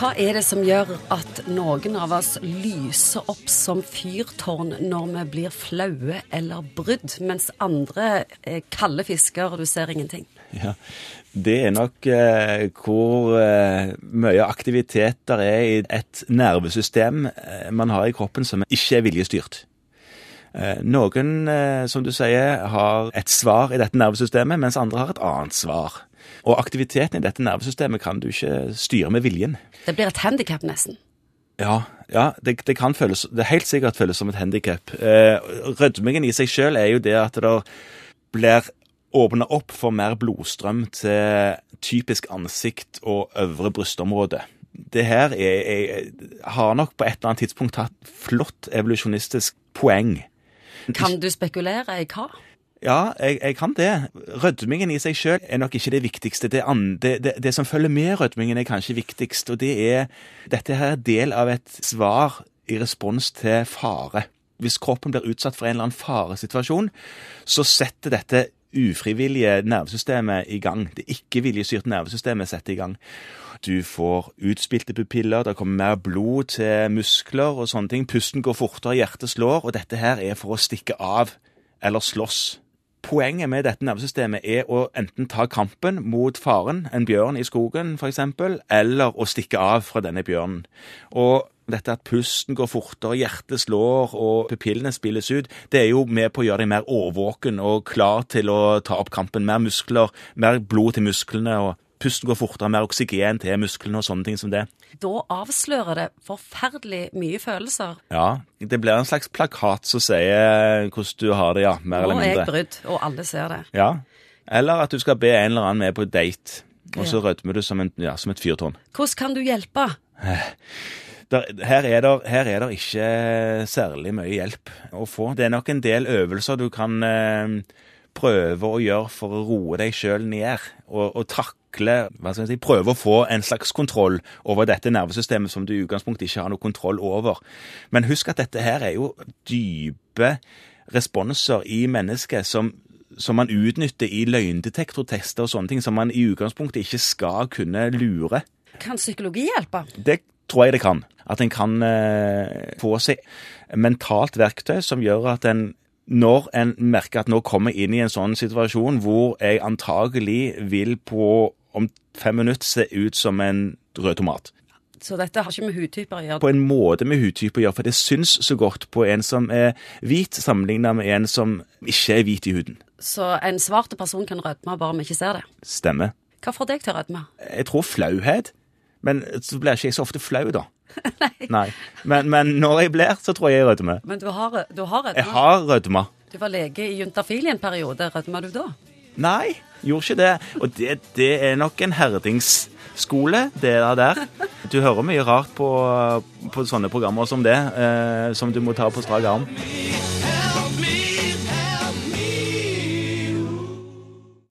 Hva er det som gjør at noen av oss lyser opp som fyrtårn når vi blir flaue eller brydd, mens andre er kalde fisker og du ser ingenting? Ja, Det er nok eh, hvor eh, mye aktivitet der er i et nervesystem eh, man har i kroppen som ikke er viljestyrt. Eh, noen, eh, som du sier, har et svar i dette nervesystemet, mens andre har et annet svar. Og aktiviteten i dette nervesystemet kan du ikke styre med viljen. Det blir et handikap, nesten. Ja, ja det, det, kan føles Det helt sikkert føles som et handikap. Eh, rødmingen i seg sjøl er jo det at det blir åpna opp for mer blodstrøm til typisk ansikt og øvre brystområde. Det her er, er, har nok på et eller annet tidspunkt hatt flott evolusjonistisk poeng. Kan du spekulere i hva? Ja, jeg, jeg kan det. Rødmingen i seg sjøl er nok ikke det viktigste. Det, det, det, det, som følger med rødmingen, er kanskje viktigst. Og det er Dette her er del av et svar i respons til fare. Hvis kroppen blir utsatt for en eller annen faresituasjon, så setter dette ufrivillige nervesystemet i gang. Det ikke-viljestyrte nervesystemet setter i gang. Du får utspilte pupiller, det kommer mer blod til muskler og sånne ting. Pusten går fortere, hjertet slår, og dette her er for å stikke av eller slåss. Poenget med dette nervesystemet er å enten ta kampen mot faren, en bjørn i skogen f.eks., eller å stikke av fra denne bjørnen. Og dette at pusten går fortere, hjertet slår og pupillene spilles ut, det er jo med på å gjøre deg mer årvåken og klar til å ta opp kampen. Mer muskler, mer blod til musklene, og pusten går fortere, mer oksygen til musklene og sånne ting som det. Da avslører det forferdelig mye følelser. Ja, det blir en slags plakat som sier hvordan du har det, ja. Mer eller mindre. Nå er jeg brydd, og alle ser det. Ja. Eller at du skal be en eller annen med på date, og så rødmer du som, en, ja, som et fyrtårn. Hvordan kan du hjelpe? Der, her, er det, her er der, ikke særlig mye hjelp å få. Det er nok en del øvelser du kan eh, prøve å gjøre for å roe deg sjøl ned, og, og takle hva skal jeg si, Prøve å få en slags kontroll over dette nervesystemet som du i utgangspunktet ikke har noe kontroll over. Men husk at dette her er jo dype responser i mennesket som som man utnytter i løgndetektortester og sånne ting, som man i utgangspunktet ikke skal kunne lure. Kan psykologi hjelpe? Det tror jeg det kan. At en kan eh, få seg mentalt verktøy som gjør at en når en merker at nå kommer inn i en sånn situasjon hvor jeg antagelig vil på om fem minutter se ut som en rød tomat. Så dette har ikke med hudtyper å gjøre? På en måte med hudtyper å gjøre, for det syns så godt på en som er hvit, sammenlignet med en som ikke er hvit i huden. Så en svart person kan rødme bare vi ikke ser det? Stemmer. Hva får deg til å rødme? Jeg tror flauhet. Men så blir ikke jeg så ofte flau, da. Nei. Nei. Men, men, når jeg blir, så tror jeg jeg rødmer. Men du har, du har rødma? Jeg har rødma. Du var lege i juntafil i en periode. Rødma du da? Nei, gjorde ikke det. Og det, det er nok en herdingsskole, det der. Du hører mye rart på, på sånne programmer som det, eh, som du må ta på strak arm.